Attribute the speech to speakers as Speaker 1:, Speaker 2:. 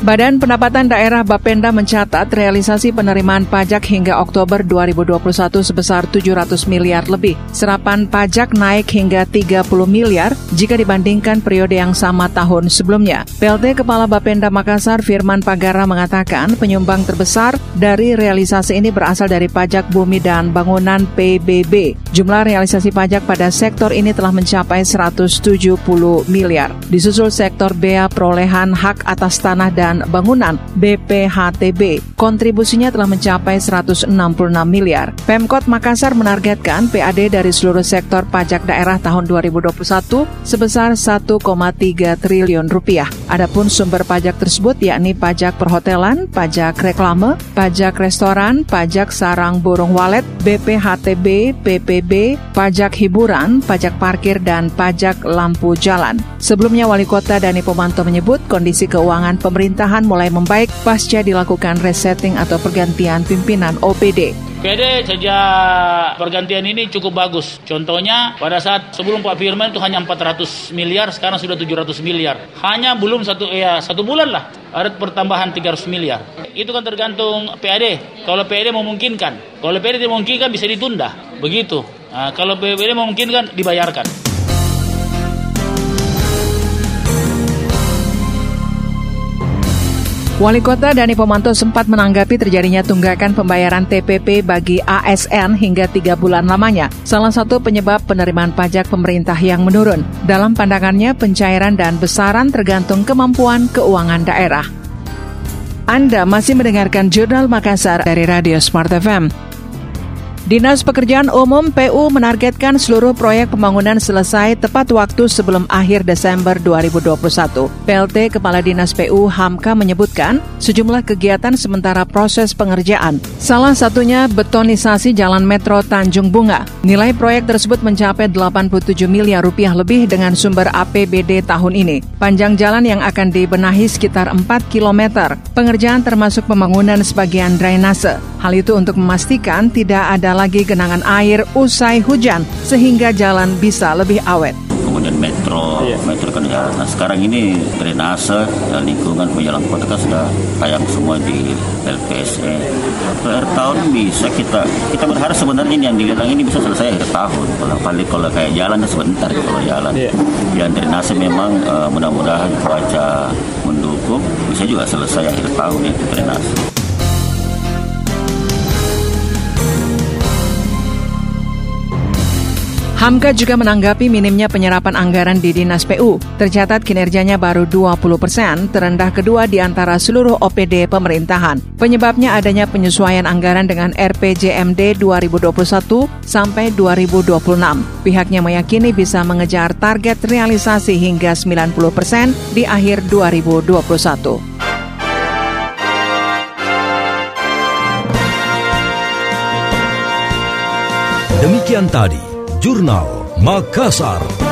Speaker 1: Badan Pendapatan Daerah Bapenda mencatat realisasi penerimaan pajak hingga Oktober 2021 sebesar 700 miliar lebih. Serapan pajak naik hingga 30 miliar jika dibandingkan periode yang sama tahun sebelumnya. PLT Kepala Bapenda Makassar Firman Pagara mengatakan penyumbang terbesar dari realisasi ini berasal dari pajak bumi dan bangunan PBB. Jumlah realisasi pajak pada sektor ini telah mencapai 170 miliar. Disusul sektor bea perolehan hak atas tanah dan dan Bangunan BPHTB. Kontribusinya telah mencapai 166 miliar. Pemkot Makassar menargetkan PAD dari seluruh sektor pajak daerah tahun 2021 sebesar 1,3 triliun rupiah. Adapun sumber pajak tersebut yakni pajak perhotelan, pajak reklame, pajak restoran, pajak sarang burung walet, BPHTB, PPB, pajak hiburan, pajak parkir, dan pajak lampu jalan. Sebelumnya Wali Kota Dani Pomanto menyebut kondisi keuangan pemerintah pemerintahan mulai membaik pasca dilakukan resetting atau pergantian pimpinan OPD.
Speaker 2: PD sejak pergantian ini cukup bagus. Contohnya pada saat sebelum Pak Firman itu hanya 400 miliar, sekarang sudah 700 miliar. Hanya belum satu ya satu bulan lah ada pertambahan 300 miliar. Itu kan tergantung PAD. Kalau PAD memungkinkan, kalau PAD tidak memungkinkan bisa ditunda. Begitu. Nah, kalau PAD memungkinkan dibayarkan.
Speaker 1: Wali Kota Dani Pomanto sempat menanggapi terjadinya tunggakan pembayaran TPP bagi ASN hingga tiga bulan lamanya. Salah satu penyebab penerimaan pajak pemerintah yang menurun. Dalam pandangannya, pencairan dan besaran tergantung kemampuan keuangan daerah. Anda masih mendengarkan Jurnal Makassar dari Radio Smart FM. Dinas Pekerjaan Umum PU menargetkan seluruh proyek pembangunan selesai tepat waktu sebelum akhir Desember 2021. PLT Kepala Dinas PU Hamka menyebutkan sejumlah kegiatan sementara proses pengerjaan. Salah satunya betonisasi Jalan Metro Tanjung Bunga. Nilai proyek tersebut mencapai 87 miliar rupiah lebih dengan sumber APBD tahun ini. Panjang jalan yang akan dibenahi sekitar 4 km. Pengerjaan termasuk pembangunan sebagian drainase. Hal itu untuk memastikan tidak ada lagi genangan air usai hujan sehingga jalan bisa lebih awet
Speaker 3: kemudian metro, iya. metro kan ya. Nah sekarang ini drainase dan lingkungan penjalan kota kan sudah tayang semua di LPSE. Per tahun bisa kita kita berharap sebenarnya ini yang dilelang ini bisa selesai akhir tahun. Kalau paling kalau kayak jalan sebentar kalau jalan. Iya. Yang drainase memang uh, mudah-mudahan cuaca mendukung bisa juga selesai akhir tahun itu drainase.
Speaker 1: Hamka juga menanggapi minimnya penyerapan anggaran di Dinas PU. Tercatat kinerjanya baru 20 persen, terendah kedua di antara seluruh OPD pemerintahan. Penyebabnya adanya penyesuaian anggaran dengan RPJMD 2021 sampai 2026. Pihaknya meyakini bisa mengejar target realisasi hingga 90 persen di akhir 2021.
Speaker 4: Demikian tadi Jurnal Makassar.